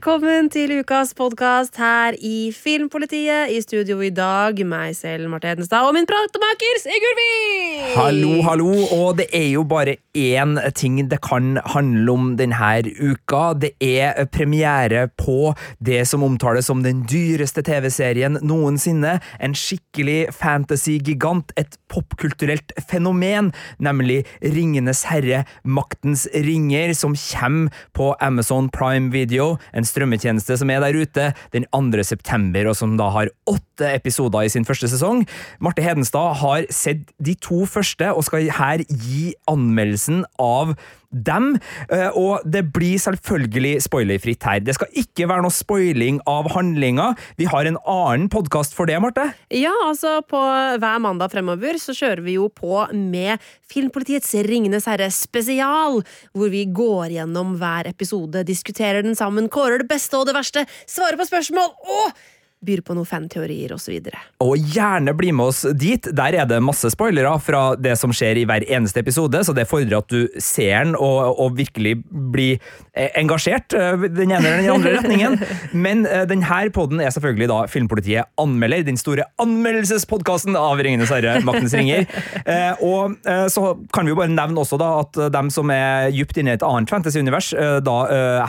Velkommen til ukas podkast her i Filmpolitiet. I studio i dag, meg selv, Marte Hedenstad, og min pratemaker Sigurd Vik! Hallo, hallo, og det er jo bare én ting det kan handle om denne uka. Det er premiere på det som omtales som den dyreste TV-serien noensinne. En skikkelig fantasy-gigant, et popkulturelt fenomen, nemlig Ringenes herre, Maktens ringer, som kommer på Amazon Prime Video, en strømmetjeneste som er der ute den 2. september, og som da har åtte episoder i sin første sesong. Marte Hedenstad har sett de to første, og skal her gi anmeldelsen av dem, eh, og det blir selvfølgelig spoilerfritt her. Det skal ikke være noe spoiling av handlinga. Vi har en annen podkast for det, Marte. Ja, altså på hver mandag fremover så kjører vi jo på med Filmpolitiets Ringenes herre spesial, hvor vi går gjennom hver episode, diskuterer den sammen, kårer det beste og det verste, svarer på spørsmål og byr på noen fanteorier osv. Og og gjerne bli med oss dit. Der er det masse spoilere fra det som skjer i hver eneste episode, så det fordrer at du ser den og, og virkelig blir eh, engasjert eh, den ene eller den andre retningen. Men eh, denne poden er selvfølgelig da Filmpolitiet anmelder, den store anmeldelsespodkasten av Ringenes herre, Maktens ringer. Og så kan vi jo bare nevne også da at dem som er dypt inne i et annet fantasy-univers, da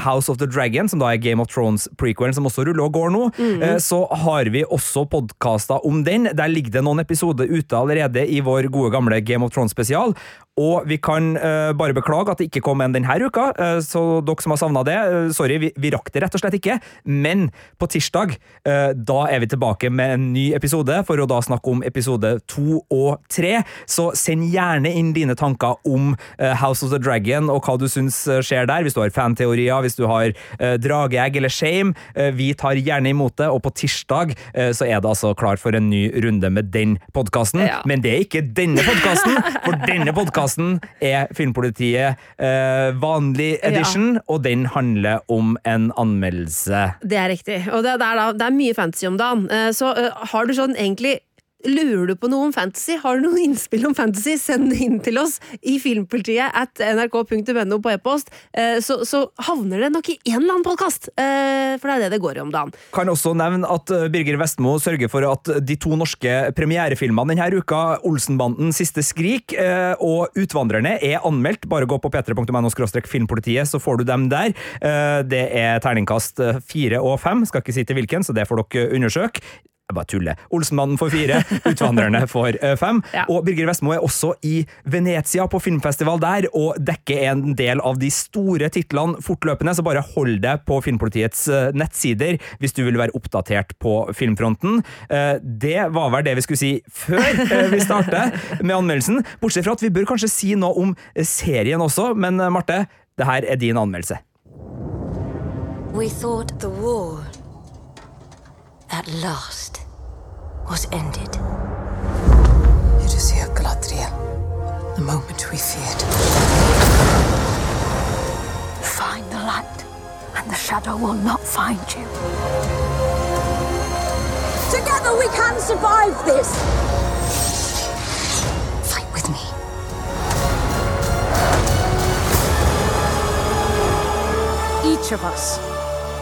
House of the Dragon, som da er Game of Thrones-prequelen, som også ruller og går nå, mm. så har vi også podkaster om den. Der ligger det noen episoder ute allerede i vår gode gamle Game of Thrones-spesial. Og vi kan uh, bare beklage at det ikke kom en denne uka, uh, så dere som har savna det, uh, sorry, vi, vi, rakk det rett og slett ikke. Men på tirsdag, da er vi tilbake med en ny episode, for å da snakke om episode to og tre. Så send gjerne inn dine tanker om House of the Dragon og hva du syns skjer der, hvis du har fanteorier, hvis du har drageegg eller shame. vi tar gjerne imot det, og på tirsdag så er det altså klar for en ny runde med den podkasten. Ja. Men det er ikke denne podkasten, for denne podkasten podkasten er Filmpolitiet eh, vanlig edition, ja. og den handler om en anmeldelse. Det er riktig. Og det, det, er, da, det er, mye fantasy om dagen. Eh, så uh, har du sånn egentlig Lurer du på noe om fantasy? Har du noen innspill om fantasy? Send det inn til oss i filmpolitiet at nrk.no på e-post. Eh, så, så, havner det nok i en eller annen podkast, eh, for det er det det går i om dagen. Kan også nevne at eh, Birger Vestmo sørger for at de to norske premierefilmene denne uka, Olsenbanden Siste skrik og Utvandrerne, er anmeldt. Bare gå på p3.no filmpolitiet, så får du dem der. Det er terningkast fire og fem, skal ikke si til hvilken, så det får dere undersøke. Jeg bare tuller. Olsenmannen får fire, Utvandrerne får uh, fem. Ja. Og Birger Vestmo er også i Venezia på filmfestival der, og dekker en del av de store titlene fortløpende, så bare hold deg på Filmpolitiets uh, nettsider hvis du vil være oppdatert på filmfronten. Uh, det var vel det vi skulle si før vi starter med anmeldelsen, bortsett fra at vi bør kanskje si noe om serien også, men Marte, det her er din anmeldelse. We thought the war at last was ended. It is here, Galadriel. The moment we feared. Find the light, and the shadow will not find you. Together we can survive this! Fight with me. Each of us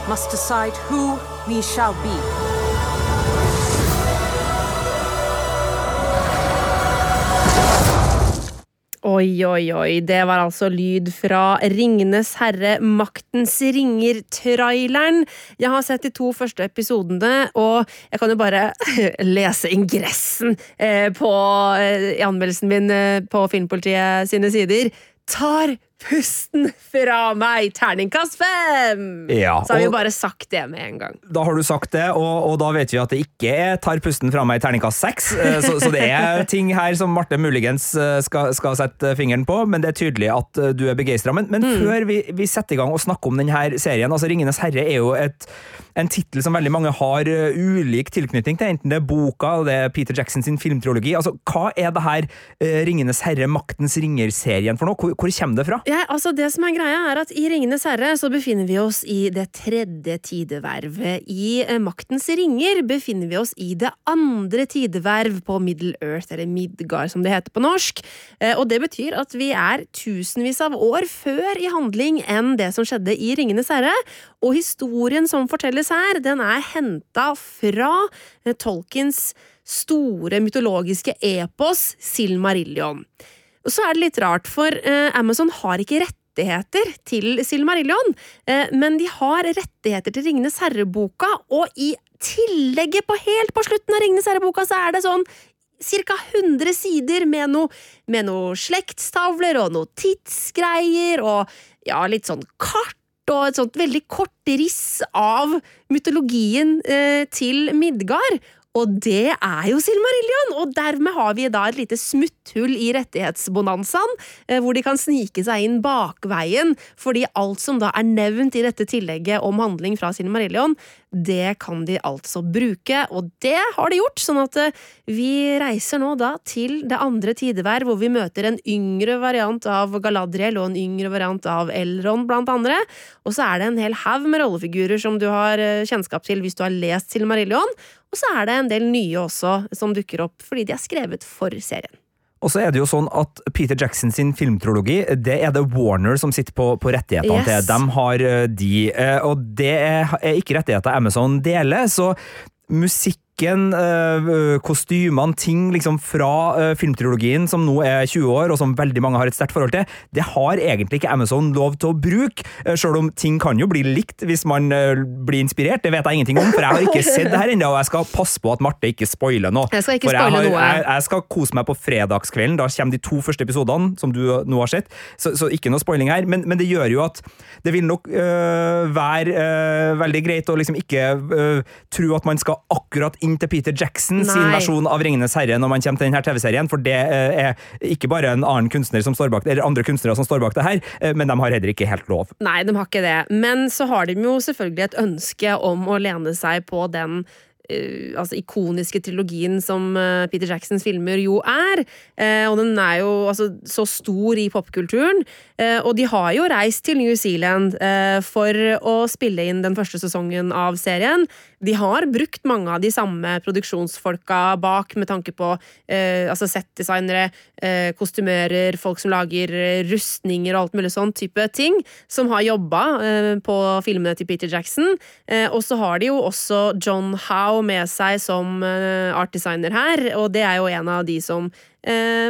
must decide who we shall be. Oi, oi, oi. Det var altså lyd fra Ringenes herre, Maktens ringer-traileren. Jeg har sett de to første episodene, og jeg kan jo bare lese ingressen eh, på, eh, i anmeldelsen min eh, på Filmpolitiet sine sider. Tar pusten fra meg! Terningkast fem! Ja, så har vi jo bare sagt det med en gang. Da har du sagt det, og, og da vet vi at det ikke er tar pusten fra meg terningkast seks. Eh, så, så, det er ting her som Marte muligens eh, skal, skal, sette fingeren på, men det er tydelig at eh, du er begeistra. Men, men mm. før vi, vi, setter i gang og snakker om denne serien, altså Ringenes herre er jo et, en tittel som veldig mange har ulik tilknytning til, enten det er boka eller det er Peter Jackson sin filmtriologi. Altså, hva er det her Ringenes herre, Maktens ringer-serien for noe? Hvor, hvor kommer det fra? Ja, altså Det som er greia, er at i Ringenes herre så befinner vi oss i det tredje tidevervet. I eh, Maktens ringer befinner vi oss i det andre tideverv på Middle Earth, eller Midgard som det heter på norsk. Eh, og det betyr at vi er tusenvis av år før i handling enn det som skjedde i Ringenes herre. Og historien som fortelles her, den er henta fra eh, Tolkins store mytologiske epos Silmarillion. Og så er det litt rart, for eh, Amazon har ikke rettigheter til Silmarillion, eh, men de har rettigheter til Ringenes herre-boka, og i tillegget, på helt på slutten av Ringenes herre-boka, så er det sånn ca. 100 sider med noe, med noe slektstavler og noe tidsgreier og ja, litt sånn kart og et sånt veldig kort riss av mytologien eh, til Midgard. Og det er jo Silmarillion! Og dermed har vi da et lite smutthull i rettighetsbonanzaen, eh, hvor de kan snike seg inn bakveien, fordi alt som da er nevnt i dette tillegget om handling fra Silmarillion, det kan de altså bruke, og det har de gjort, sånn at eh, vi reiser nå da til det andre tidevær, hvor vi møter en yngre variant av Galadriel og en yngre variant av Elron, blant andre. Og så er det en hel haug med rollefigurer som du har eh, kjennskap til hvis du har lest Silmarillion, og så er det en del nye også som dukker opp fordi de er skrevet for serien. Og så er det jo sånn at Peter Jackson sin filmtrologi, det er det Warner som sitter på, på rettighetene Yes. til. De har eh, de, eh, og det er ikke rettigheter Amazon deler, så musikken, eh, kostymene, ting liksom fra eh, filmtrilogien som nå er 20 år, og som veldig mange har et sterkt forhold til, det har egentlig ikke Amazon lov til å bruke, eh, selv om ting kan jo bli likt hvis man eh, blir inspirert. Det vet jeg ingenting om, for jeg har ikke sett det her ennå, og jeg skal passe på at Marte ikke spoiler noe. Jeg skal ikke spoile noe. jeg, jeg skal kose meg på fredagskvelden. Da kommer de to første episodene, som du nå har sett. Så, så ikke noe spoiling her. Men, men det gjør jo at det vil nok øh, være øh, veldig greit å liksom ikke øh, tro at man skal akkurat inn til Peter Jackson sin versjon av Ringenes herre når man kommer til denne TV-serien, for det øh, er ikke bare en annen kunstner som står bak det, eller andre kunstnere som står bak det her, øh, men de har heller ikke helt lov. Nei, de har ikke det. Men så har de jo selvfølgelig et ønske om å lene seg på den eh, altså ikoniske trilogien som eh, Peter Jacksons filmer jo er. Eh, og den er jo altså, så stor i popkulturen. Eh, og de har jo reist til New Zealand eh, for å spille inn den første sesongen av serien. De har brukt mange av de samme produksjonsfolka bak med tanke på eh, altså settdesignere, eh, kostymører, folk som lager eh, rustninger og alt mulig sånn type ting, som har jobba eh, på filmene til Peter Jackson. Eh, og så har de jo også John Howe med seg som eh, artdesigner her, og det er jo en av de som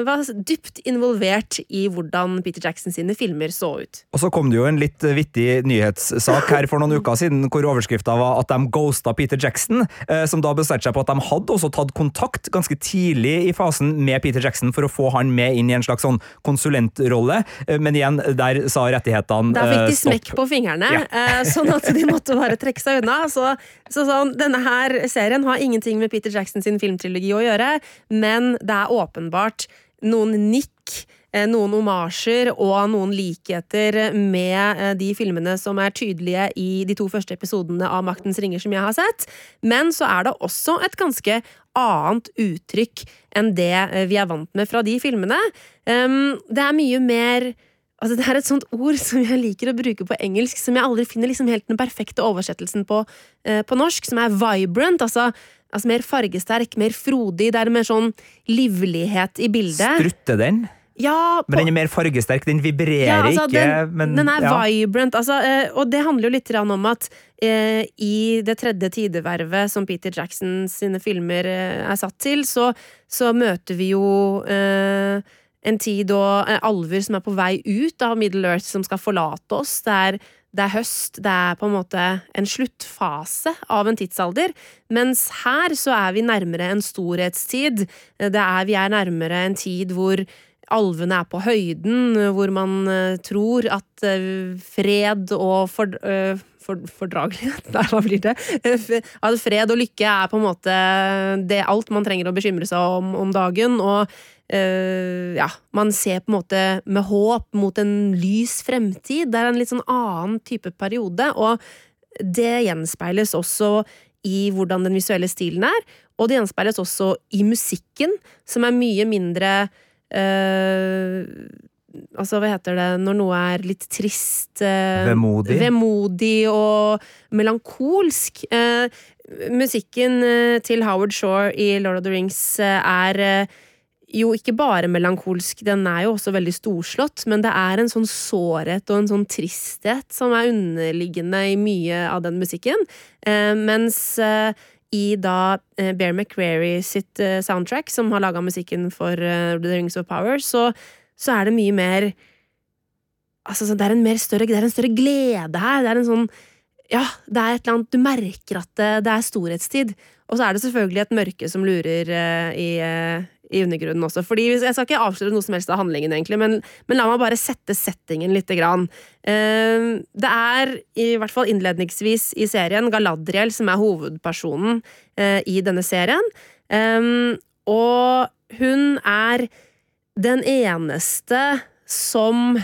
var dypt involvert i hvordan Peter Jackson sine filmer så ut. Og så kom det jo en litt vittig nyhetssak her for noen uker siden, hvor overskrifta var at de ghosta Peter Jackson, eh, som da bestemte seg på at de hadde også tatt kontakt ganske tidlig i fasen med Peter Jackson for å få han med inn i en slags sånn konsulentrolle, eh, men igjen, der sa rettighetene stopp. Der fikk eh, de smekk på fingrene, Ja. eh, sånn at de måtte bare trekke seg unna. Så, så sånn, denne her serien har ingenting med Peter Jackson sin filmtrilogi å gjøre, men det er åpenbart noen nikk, eh, noen omasjer og noen likheter med eh, de filmene som er tydelige i de to første episodene av Maktens ringer som jeg har sett. Men så er det også et ganske annet uttrykk enn det eh, vi er vant med fra de filmene. Um, det er mye mer Altså, det er et sånt ord som jeg liker å bruke på engelsk, som jeg aldri finner liksom helt den perfekte oversettelsen på, på norsk, som er vibrant. Altså, altså mer fargesterk, mer frodig. Det er mer sånn livlighet i bildet. Strutter den? Ja, på, Men den er mer fargesterk, den vibrerer ja, altså, ikke, den, men den er ja. vibrant, altså, eh, og det handler jo litt om at eh, i det tredje tidevervet som Peter Jackson sine filmer eh, er satt til, så, så møter vi jo eh, en tid og eh, alver som er på vei ut av Middle Earth, som skal forlate oss. Det er, det er høst, det er på en måte en sluttfase av en tidsalder. Mens her så er vi nærmere en storhetstid. Det er, vi er nærmere en tid hvor alvene er på høyden, hvor man eh, tror at eh, fred og for, for, fordragelighet Nei, hva blir det? At fred og lykke er på en måte det alt man trenger å bekymre seg om om dagen. Og eh, ja, man ser på en måte med håp mot en lys fremtid. Det er en litt sånn annen type periode, og det gjenspeiles også i hvordan den visuelle stilen er, og det gjenspeiles også i musikken, som er mye mindre uh, Altså, hva heter det når noe er litt trist? Uh, Vemodig. Vemodig og melankolsk. Musikken til Howard Shore i Lord of the Rings er jo ikke bare melankolsk, den er jo også veldig storslått, men det er en sånn sårhet og en sånn tristhet som er underliggende i mye av den musikken. Eh, mens eh, i da eh, Bear McCreary sitt eh, soundtrack, som har laga musikken for eh, The Rings of Power, så, så er det mye mer Altså, så det er mer større Det er en større glede her. Det er en sånn Ja, det er et eller annet Du merker at det, det er storhetstid. Og så er det selvfølgelig et mørke som lurer i, i undergrunnen også. Fordi Jeg skal ikke avsløre noe som helst av handlingen, egentlig, men, men la meg bare sette settingen lite grann. Uh, det er, i hvert fall innledningsvis i serien, Galadriel som er hovedpersonen uh, i denne serien. Um, og hun er den eneste som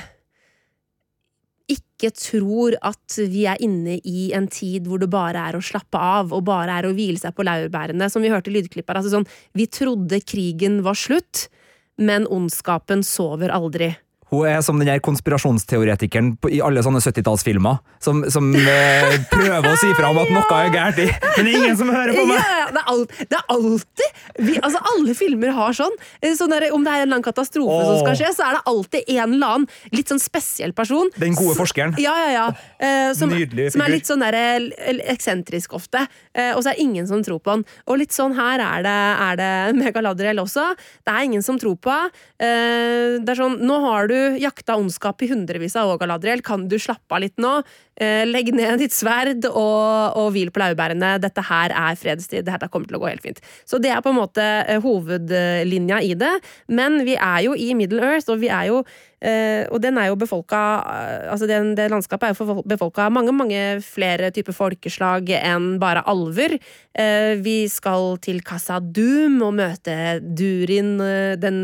ikke tror at vi er inne i en tid hvor det bare er å slappe av og bare er å hvile seg på laurbærene, som vi hørte i lydklippet. Altså sånn, vi trodde krigen var slutt, men ondskapen sover aldri. Hun er som den der konspirasjonsteoretikeren på- i alle sånne 70-tallsfilmer, som, som eh, prøver å si fra om at noe er gærent, i, men det er ingen som hører på meg! ja, det, er alt, det er alltid vi, altså Alle filmer har sånn. Eh, sånn der, om det er en eller annen katastrofe som skal skje, så er det alltid en eller annen litt sånn spesiell person. Den gode forskeren. Ja, ja, ja. Eh, som, Nydelig som er litt sånn der, eh, eksentrisk ofte. Eh, og så er det ingen som tror på han. Og litt sånn her er det, er det med Galadriel også. Det er ingen som tror på henne. Eh, det er sånn, nå har du jakta ondskap i hundrevis av år, Galadriel. Kan du slappe av litt nå? Eh, legg ned ditt sverd og, og hvil på laurbærene. Dette her er fredstid. Dette kommer til å gå helt fint. Så det er på en måte eh, hovedlinja i det. Men vi er jo i Middle Earth, og vi er jo eh, Og den er jo befolka Altså den, det landskapet er jo befolka av mange, mange flere typer folkeslag enn bare alver. Vi skal til Casa Doom og møte Durin, den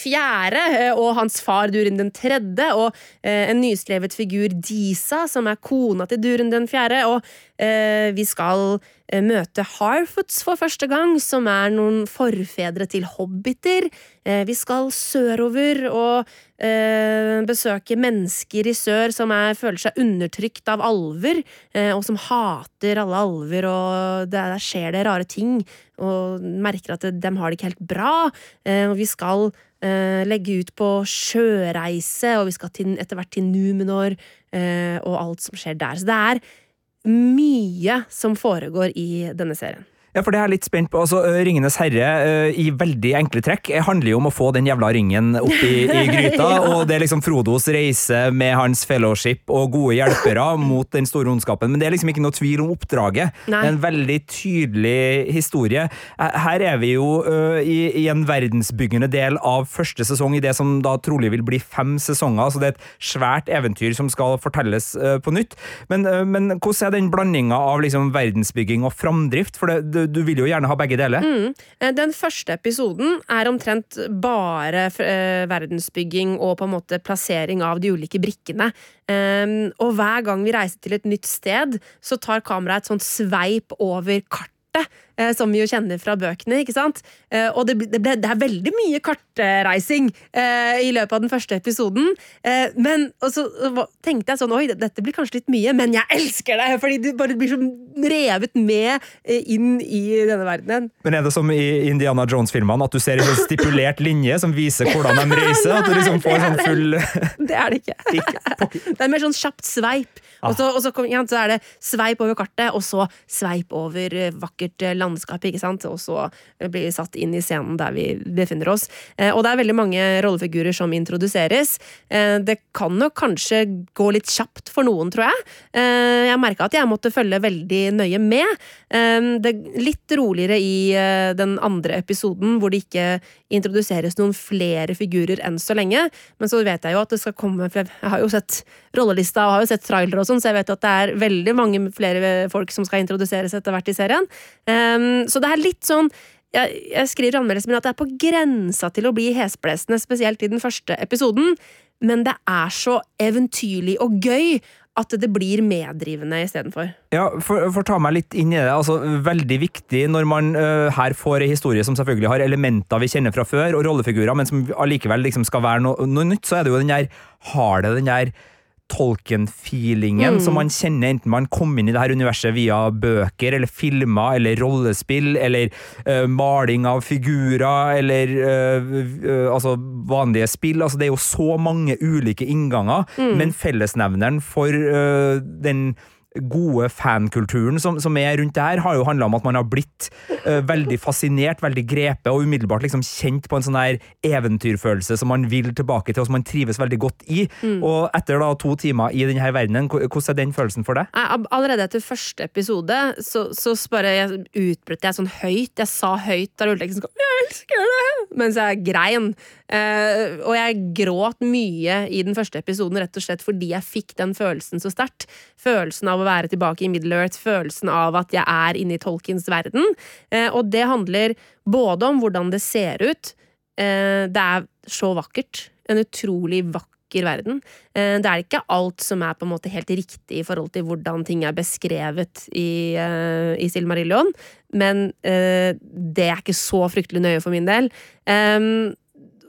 fjerde, eh, og hans far Durin den tredje, og eh, en nyskrevet figur Disa, som er kona til Durin den fjerde, og eh, vi skal eh, møte Harfoots for første gang, som er noen forfedre til hobbiter. Eh, vi skal sørover og eh, besøke mennesker i sør som er, føler seg undertrykt av alver, eh, og som hater alle alver, og der, skjer det rare ting, og merker at de har det ikke helt bra. Eh, og vi skal eh, legge ut på sjøreise, og vi skal etter hvert til Numenor, eh, og alt som skjer der. Så det er mye som foregår i denne serien. Ja, for det er jeg litt spent på. Altså, Ringenes herre, i veldig enkle trekk, eh, handler jo om å få den jævla ringen opp i, i gryta, Ja. og det er liksom Frodos reise med hans fellowship og gode hjelpere mot den store ondskapen, men det er liksom ikke noe tvil om oppdraget. Nei. Det er en veldig tydelig historie. Her er vi jo uh, i, i en verdensbyggende del av første sesong i det som da trolig vil bli fem sesonger, så det er et svært eventyr som skal fortelles uh, på nytt. Men, uh, men hvordan er den blandinga av liksom verdensbygging og framdrift? For det, du, du vil jo gjerne ha begge deler. Mm. Den første episoden er omtrent bare eh, verdensbygging og på en måte plassering av de ulike brikkene. Um, og hver gang vi reiser til et nytt sted, så tar kameraet et sånt sveip over kartet. Eh, Som vi jo kjenner fra bøkene. ikke sant? Eh, Og det, det, ble, det er veldig mye kartreising eh, i løpet av den første episoden. Eh, men og så tenkte jeg sånn Oi, dette blir kanskje litt mye, men jeg elsker det! Fordi du bare blir så revet med inn i denne verdenen. Men er det som i Indiana Jones-filmene, at du ser en sånn stipulert linje som viser hvordan de reiser? At du liksom får sånn full Det er det ikke. det er mer sånn kjapt sveip. Og så, og så, ja, så er det sveip over kartet, og så sveip over vakkert eh, landskap, ikke sant? Og så blir vi satt inn i scenen der vi befinner oss. Eh, Og det er veldig mange rollefigurer som introduseres. Eh, Det kan nok kanskje gå litt kjapt for noen, tror jeg. Eh, Jeg merka at jeg måtte følge veldig nøye med. Det er litt roligere i den andre episoden, hvor det ikke introduseres noen flere figurer enn så lenge. Men så vet jeg jo at det skal komme Jeg har jo sett rollelista og har jo sett trailer og sånn, så jeg vet at det er veldig mange flere folk som skal introduseres etter hvert i serien. Um, så det er litt sånn jeg, jeg skriver i anmeldelsen min at det er på grensa til å bli hesblesende, spesielt i den første episoden. Men det er så eventyrlig og gøy at det blir meddrivende istedenfor. Ja, for, for ta meg litt inn i det. altså Veldig viktig når man uh, her får en historie som selvfølgelig har elementer vi kjenner fra før, og rollefigurer, men som allikevel liksom skal være noe, noe nytt, så er det jo den der Har det den der Tolkien-feelingen Mm. som man kjenner enten man kom inn i det her universet via bøker eller filmer eller rollespill eller uh, maling av figurer eller uh, uh, altså vanlige spill. Altså, det er jo så mange ulike innganger, men fellesnevneren for den gode fankulturen som, som er rundt det her, har jo handla om at man har blitt uh, veldig fascinert, veldig grepet, og umiddelbart liksom kjent på en sånn her eventyrfølelse som man vil tilbake til, og som man trives veldig godt i. Og etter da to timer i denne verdenen, hvordan er den følelsen for deg? Allerede etter første episode så, så bare jeg utbrøt jeg sånn høyt. Jeg sa høyt da rulleteksten kom 'Jeg elsker det!' mens jeg grein. Eh, og jeg gråt mye i den første episoden rett og slett fordi jeg fikk den følelsen så sterkt. Følelsen av å være tilbake i Middle-earth, følelsen av at jeg er inne i Tolkiens verden. Uh, og det handler både om hvordan det ser ut. uh, det er så vakkert. En utrolig vakker verden. Det er ikke alt som er på en måte helt riktig i forhold til hvordan ting er beskrevet i, i Silmarillion, men det er ikke så fryktelig nøye for min del. Em,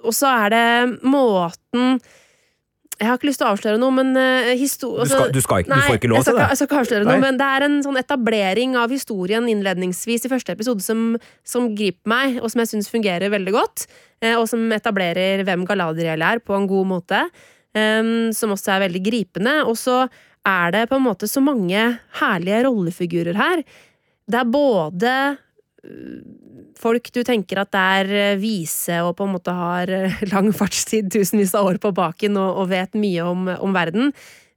og så er det måten Jeg har ikke lyst til å avsløre noe, men uh, Du skal, altså, du, skal ikke, du får ikke lov til det. jeg skal ikke avsløre Nei. noe, men det er en sånn etablering av historien innledningsvis i første episode som, som griper meg, og som jeg syns fungerer veldig godt. Uh, Og som etablerer hvem Galadriel er, på en god måte. Um, Som også er veldig gripende. Og så er det på en måte så mange herlige rollefigurer her. Det er både folk du tenker at er øh, vise og på en måte har øh, lang fartstid, tusenvis av år på baken og, og vet mye om, om verden.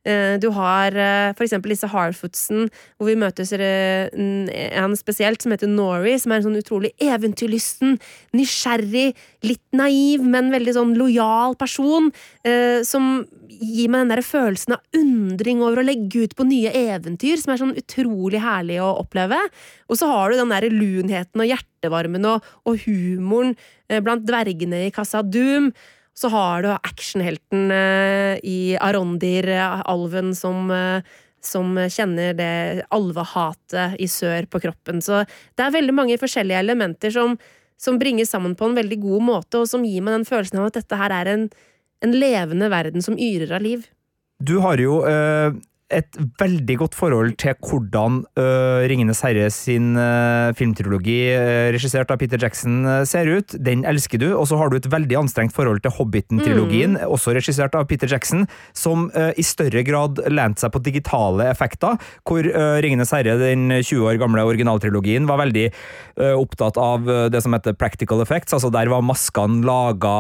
Eh, Du har f.eks. for eksempel disse Harfootsen, hvor vi møtes eh, en spesielt som heter Nori, som er en sånn utrolig eventyrlysten, nysgjerrig, litt naiv, men veldig sånn lojal person, eh, som gir meg den der følelsen av undring over å legge ut på nye eventyr, som er sånn utrolig herlig å oppleve. Og så har du den der lunheten og hjertevarmen og, og humoren eh, blant dvergene i Casa Doom. Så har du actionhelten eh, i Arondir, eh, som eh, som kjenner det alvehatet i sør på kroppen. Så det er veldig mange forskjellige elementer som, som bringes sammen på en veldig god måte, og som gir meg den følelsen av at dette her er en, en levende verden som yrer av liv. Du har jo eh, et veldig godt forhold til hvordan uh, Ringenes herre sin uh, filmtrilogi, uh, regissert av Peter Jackson, ser ut. Den elsker du. Og så har du et veldig anstrengt forhold til Hobbiten-trilogien, også regissert av Peter Jackson, som i større grad lente seg på digitale effekter, hvor Ringenes herre, den 20 år gamle originaltrilogien, var veldig opptatt av det som heter practical effects. Altså der var maskene laga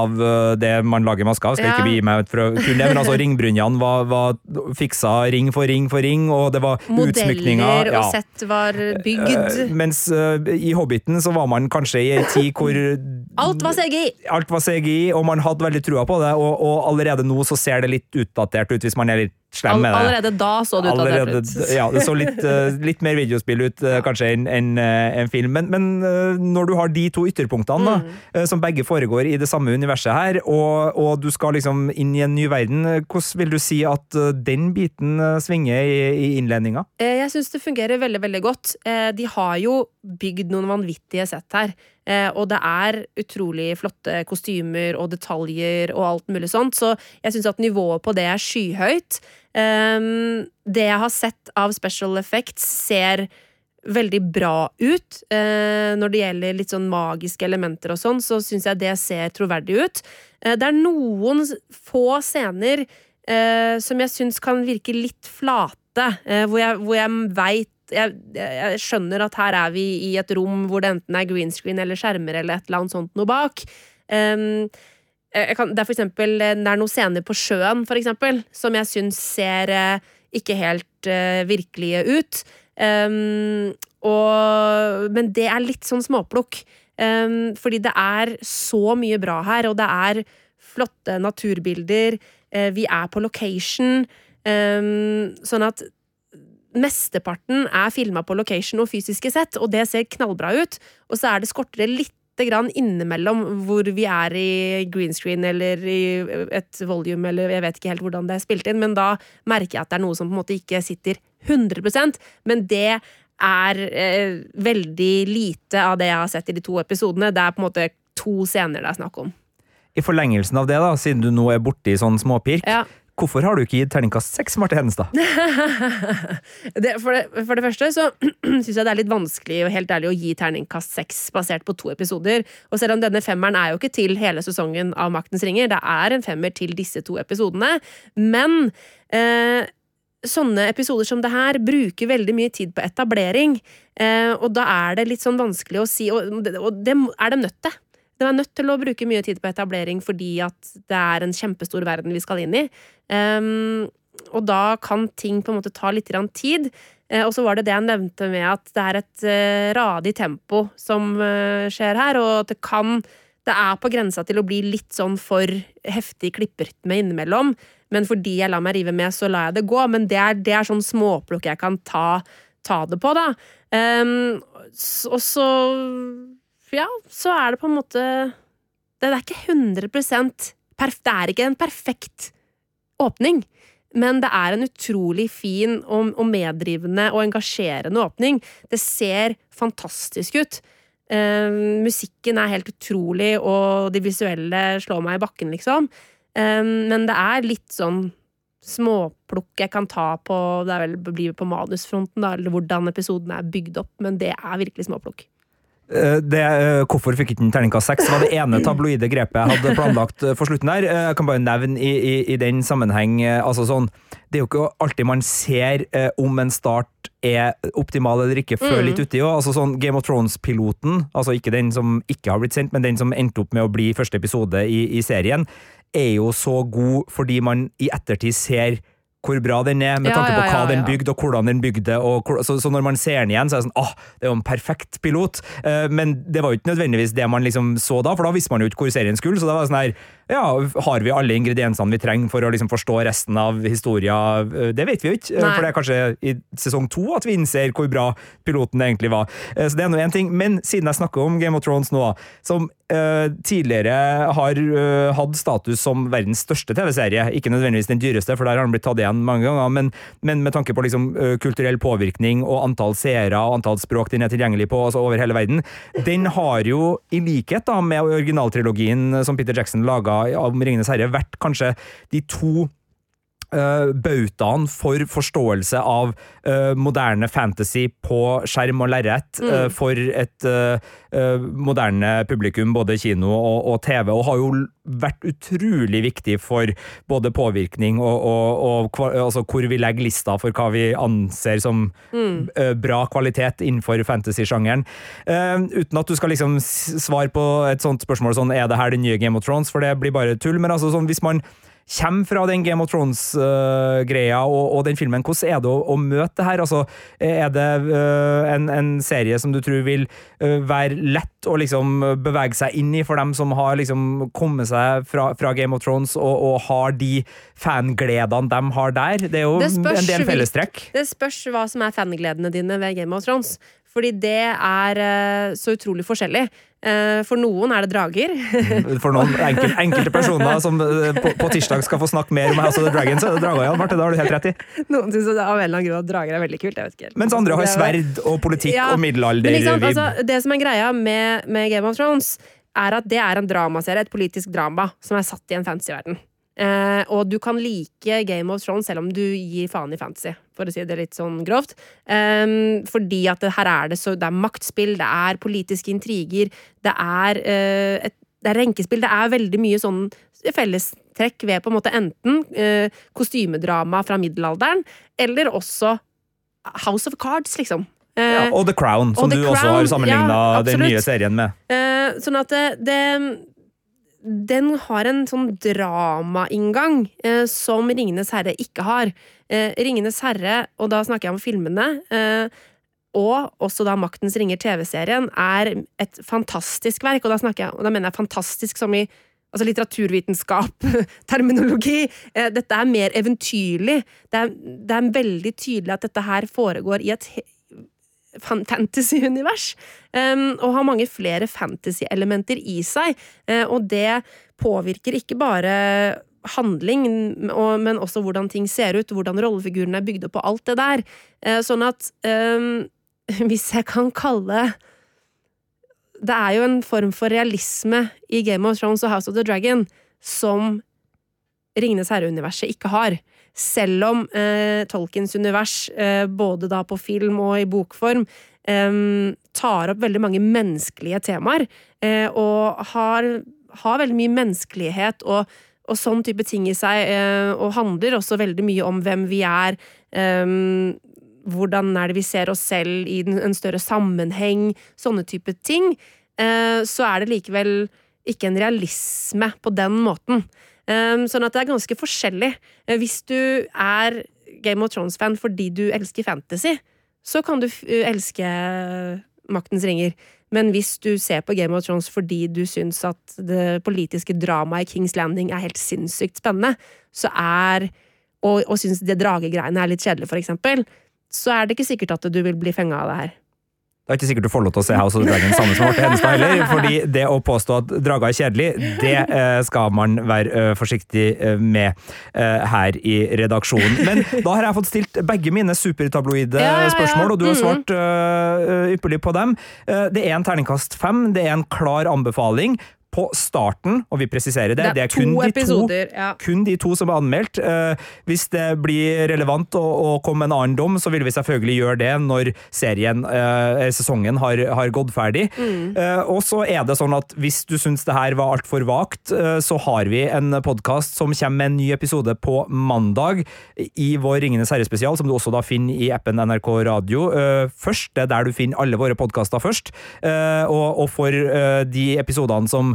av det man lager masker av. Skal Ja. ikke begi meg ut for å kunne det, men altså ringbrynjene var, var fiksa ring for ring for ring, og det var utsmykninger. Modeller ja. og sett var bygd. Eh, Mens eh, i Hobbiten så var man kanskje i ei tid hvor Alt var CGI! alt var CGI, og man hadde veldig trua på det, og, og allerede nå så ser det litt utdatert ut hvis man er litt slem med det. allerede da så det utdatert Allerede, ut. ja, det så litt, eh, litt mer videospill ut eh, kanskje enn enn, eh, en film. Men, men når du har de to ytterpunktene, Mm. da, som begge foregår i det samme universet her, og, og du skal liksom inn i en ny verden, hvordan vil du si at den biten svinger i, i innledninga? Jeg syns det fungerer veldig veldig godt. De har jo bygd noen vanvittige sett her. Eh, Og det er utrolig flotte kostymer og detaljer og alt mulig sånt, så jeg syns at nivået på det er skyhøyt. Ehm, Det jeg har sett av special effects, ser veldig bra ut. Eh, Når det gjelder litt sånn magiske elementer og sånn, så syns jeg det ser troverdig ut. Eh, Det er noen få scener som jeg syns kan virke litt flate, hvor jeg, hvor jeg veit jeg, jeg skjønner at her er vi i et rom hvor det enten er green screen eller skjermer eller et eller annet sånt noe bak. Um, kan, det er for eksempel eh, Det er noen scener på sjøen, for eksempel, som jeg syns ser uh, ikke helt uh, virkelige ut. Um, og, men det er litt sånn småplukk. Um, fordi det er så mye bra her, og det er flotte naturbilder. Uh, vi er på location. Um, sånn at mesteparten er filma på location og fysiske sett, og det ser knallbra ut. Og så er det skortere litt lite grann innimellom hvor vi er i green screen eller i et volume, eller jeg vet ikke helt hvordan det er spilt inn, men da merker jeg at det er noe som på en måte ikke sitter 100% men det er eh, veldig lite av det jeg har sett i de to episodene. Det er på en måte to scener det er snakk om. I forlengelsen av det, da, siden du nå er borti sånn småpirk, Ja. Hvorfor har du ikke gitt terningkast seks, Marte Hedenstad? det, for, det, for det første så syns jeg det er litt vanskelig og helt ærlig å gi terningkast seks basert på to episoder. Og selv om denne femmeren er jo ikke til hele sesongen av Maktens ringer, det er en femmer til disse to episodene. Men eh, sånne episoder som det her bruker veldig mye tid på etablering. Eh, og da er det litt sånn vanskelig å si, og og det er de nødt til. De er nødt til å bruke mye tid på etablering fordi at det er en kjempestor verden vi skal inn i. Um, og da kan ting på en måte ta litt tid. Uh, og så var det det jeg nevnte med at det er et uh, radig tempo som uh, skjer her, og at det kan Det er på grensa til å bli litt sånn for heftig klipperytme innimellom. Men fordi jeg lar meg rive med, så lar jeg det gå. Men det er, det er sånn småplukk jeg kan ta, ta det på, da. Um, og så Ja, så er det på en måte Det er ikke 100% perf, Det er ikke en perfekt åpning. Men det er en utrolig fin og, og meddrivende og engasjerende åpning. Det ser fantastisk ut. Eh, musikken er helt utrolig, og de visuelle slår meg i bakken, liksom. Eh, men det er litt sånn småplukk jeg kan ta på Det er vel blir på manusfronten, da, eller hvordan episoden er bygd opp, men det er virkelig småplukk. Eh, Det, eh, hvorfor fikk ikke den terningkast seks? var det ene tabloide grepet jeg hadde planlagt eh, for slutten der. Jeg kan bare nevne i, i, i den sammenheng altså sånn, Det er jo ikke alltid man ser om en start er optimal eller ikke før Mm. litt uti. òg. Altså sånn Game of Thrones-piloten, altså ikke den som ikke har blitt sendt, men den som endte opp med å bli første episode i, i serien, er jo så god fordi man i ettertid ser hvor bra den er, med Ja, tanke på ja, hva ja, den bygde, og hvordan den bygde. Hvor- så, så når man ser den igjen, så er det sånn åh, det er jo en perfekt pilot. Uh, men det var jo ikke nødvendigvis det man liksom så da, for da visste man jo ikke hvor serien skulle. Så da var det sånn her, ja, har vi alle ingrediensene vi trenger for å liksom forstå resten av historia? Eh, Det vet vi jo ikke, eh, Nei. for det er kanskje i sesong to at vi innser hvor bra piloten egentlig var. Eh, Så det er nå en ting. Men siden jeg snakker om Game of Thrones nå, som tidligere har hatt status som verdens største TV-serie, ikke nødvendigvis den dyreste, for der har den blitt tatt igjen mange ganger, men, men med tanke på liksom, kulturell påvirkning og antall seere og antall språk den er tilgjengelig på altså over hele verden, den har jo, i likhet da med originaltrilogien som Peter Jackson laga av Ringenes herre, vært kanskje de to uh, bautaen for forståelse av uh, moderne fantasy på skjerm og lerret eh, for et eh, eh, moderne publikum, både kino og, og TV, og har jo vært utrolig viktig for både påvirkning og, og, og altså hvor vi legger lista for hva vi anser som eh, bra kvalitet innenfor fantasy-sjangeren. Eh, uten at du skal liksom svare på et sånt spørsmål sånn, er det her den nye Game of Thrones, for det blir bare tull, men altså sånn, hvis man kommer fra den Game of Thrones-greia og, og den filmen, hvordan er det å, å møte det her? Altså, er det øh, en, en serie som du tror vil øh, være lett å liksom bevege seg inn i for dem som har liksom kommet seg fra, fra Game of Thrones og, og har de fangledene de har der? Det er jo Det spørs en del fellestrekk. Det spørs hva som er fangledene dine ved Game of Thrones. Fordi det er eh, så utrolig forskjellig. Eh, for noen er det drager. For noen enkel, enkelte personer som øh, på, på tirsdag skal få snakke mer om House of the Dragons, er det drager, Jan Marte. Det har du helt rett i. noen syns av en eller annen grunn at drager er veldig kult. jeg vet ikke. Mens andre har er- sverd og politikk Ja, og middelalder. Liksom, altså, det som er greia med, med Game of Thrones, er at det er en dramaserie, et politisk drama, som er satt i en fantasyverden. Eh, og du kan like Game of Thrones selv om du gir faen i fantasy, for å si det litt sånn grovt. Eh, fordi at det, her er det så Det er maktspill, det er politiske intriger, det er eh, et det er renkespill. Det er veldig mye sånn fellestrekk ved på en måte enten eh, kostymedrama fra middelalderen, eller også House of Cards, liksom. Eh, Ja, og The Crown, som du Crown, også har sammenligna ja, den nye serien med. Eh, sånn at det, det Den har en sånn dramainngang eh, som Ringenes herre ikke har. Eh, Ringenes herre, og da snakker jeg om filmene, eh, og også da Maktens ringer TV-serien, er et fantastisk verk. Og da, jeg, og da mener jeg fantastisk som i altså litteraturvitenskap, terminologi. Eh, dette er mer eventyrlig. Det er, det er veldig tydelig at dette her foregår i et fantasy-univers. Um, og har mange flere fantasy-elementer i seg. Uh, og det påvirker ikke bare handling, og, men også hvordan ting ser ut, hvordan rollefigurene er bygd opp, og alt det der. Uh, sånn at um, hvis jeg kan kalle Det er jo en form for realisme i Game of Thrones og House of the Dragon som Ringenes herre-universet ikke har. Selv om eh, Tolkiens univers, eh, både da på film og i bokform, eh, tar opp veldig mange menneskelige temaer, eh, og har, har veldig mye menneskelighet og, og sånn type ting i seg, eh, og handler også veldig mye om hvem vi er, eh, hvordan er det vi ser oss selv i en større sammenheng, sånne type ting, så er det likevel ikke en realisme på den måten. Um, sånn at det er ganske forskjellig. Eh, Hvis du er Game of Thrones-fan fordi du elsker fantasy, så kan du f elske Maktens ringer. Men hvis du ser på Game of Thrones fordi du syns at det politiske dramaet i Kings Landing er helt sinnssykt spennende, så er og, og syns det dragegreiene er litt kjedelig, for eksempel, så er det ikke sikkert at du vil bli fenga av det her. Det er ikke sikkert du får lov til å se House of the Dragon sammen med Marte Hedenstad heller, fordi det å påstå at drager er kjedelig, det eh, skal man være eh, forsiktig eh, med her i redaksjonen. Men da har jeg fått stilt begge mine supertabloide spørsmål, og du har Mhm. svart ypperlig på dem. Det er en terningkast fem, det er en klar anbefaling. På starten, og vi presiserer det, det er, kun to de to episoder. Ja. kun de to som er anmeldt. Eh, hvis det blir relevant å, å komme en annen dom, så vil vi selvfølgelig gjøre det når serien, eh, sesongen har, har gått ferdig. Eh, og så er det sånn at hvis du syns det her var altfor vagt, så har vi en podkast som kommer med en ny episode på mandag i vår Ringenes herre-spesial, som du også da finner i appen NRK Radio først. Det er der du finner alle våre podkaster først. Og, for de episodene som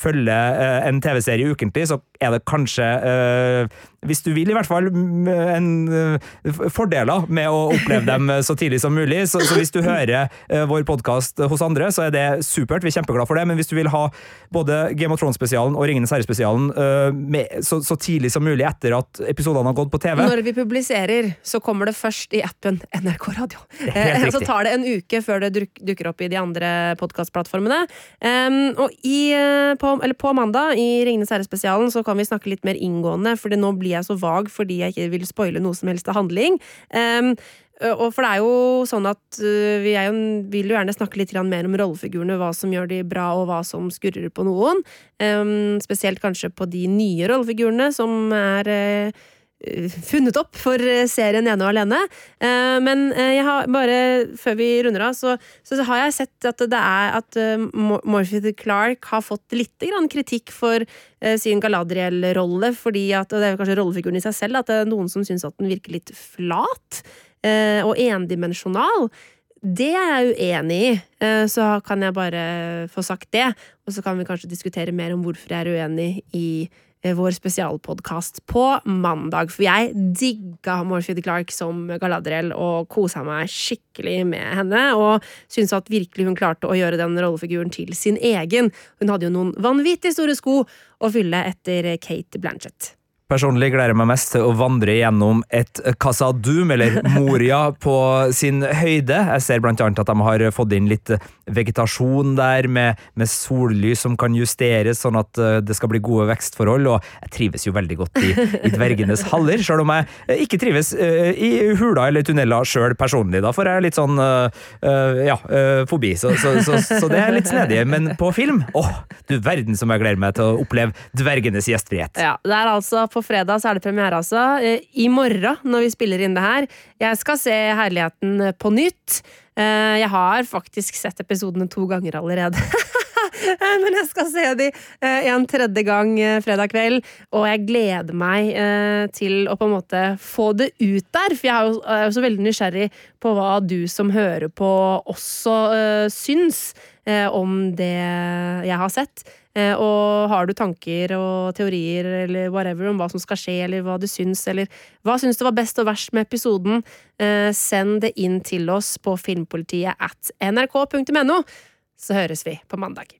følger eh, en TV-serie ukentlig, så er det kanskje, eh, hvis du vil i hvert fall, en eh, fordeler med å oppleve dem så tidlig som mulig. Så, så hvis du hører vår podkast hos andre, så er det supert. Vi er kjempeglade for det. Men hvis du vil ha både Game of Thrones-spesialen og Ringenes herre-spesialen så, så tidlig som mulig etter at episodene har gått på TV Når vi publiserer, så kommer det først i appen NRK Radio. Så tar det en uke før det dukker opp i de andre podkastplattformene. Og i, eh, på, på mandag, i Ringenes herre-spesialen, så kan vi snakke litt mer inngående, for nå blir jeg så vag fordi jeg ikke vil spoile noe som helst av handling. Um, og for det er jo sånn at øh, vi jo, vil jo gjerne snakke litt mer om rollefigurene, hva som gjør de bra, og hva som skurrer på noen. Um, spesielt kanskje på de nye rollefigurene som er øh, funnet opp for eh, serien ene og alene. Eh, Men eh, jeg har bare, før vi runder av, så, så har jeg sett at det er at eh, Morphy Clark har fått litt kritikk for eh, sin Galadriel-rolle, fordi at, og det er kanskje rollefiguren i seg selv, at det er noen som syns at den virker litt flat eh, og endimensjonal. Det er jeg uenig i, eh, så kan jeg bare få sagt det. Og så kan vi kanskje diskutere mer om hvorfor jeg er uenig i eh, vår spesialpodkast på mandag. For jeg digga Morphy Clark som Galadriel og kosa meg skikkelig med henne. Og syns at virkelig hun klarte å gjøre den rollefiguren til sin egen. Hun hadde jo noen vanvittig store sko å fylle etter Kate Blanchett. Personlig gleder jeg meg mest til å vandre gjennom et Casa Doom, eller Moria, på sin høyde. Jeg ser blant annet at de har fått inn litt vegetasjon der, med, med sollys som kan justeres, sånn at eh, det skal bli gode vekstforhold. Og jeg trives jo veldig godt i, i dvergenes haller, sjøl om jeg eh, ikke trives eh, i hula eller tunneler sjøl personlig. Da får jeg litt sånn ja, fobi, så, så, så, så det er litt snedig. Men på film, åh, du verden som jeg gleder meg til å oppleve dvergenes gjestfrihet. Ja, det er altså På fredag så er det premiere, altså. I morgen, når vi spiller inn det her. Jeg skal se Herligheten på nytt. Eh, Jeg har faktisk sett episodene to ganger allerede. Men jeg skal se de eh, en tredje gang eh, fredag kveld, og jeg gleder meg til å på en måte få det ut der. For jeg er jo, så veldig nysgjerrig på hva du som hører på også syns om det jeg har sett. Eh, og har du tanker og teorier eller whatever om hva som skal skje, eller hva du syns, eller hva syns du var best og verst med episoden, eh, send det inn til oss på filmpolitiet at nrk.no, så høres vi på mandag.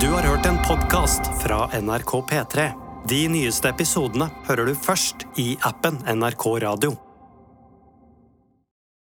Du har hørt en podkast fra NRK P3. De nyeste episodene hører du først i appen NRK Radio.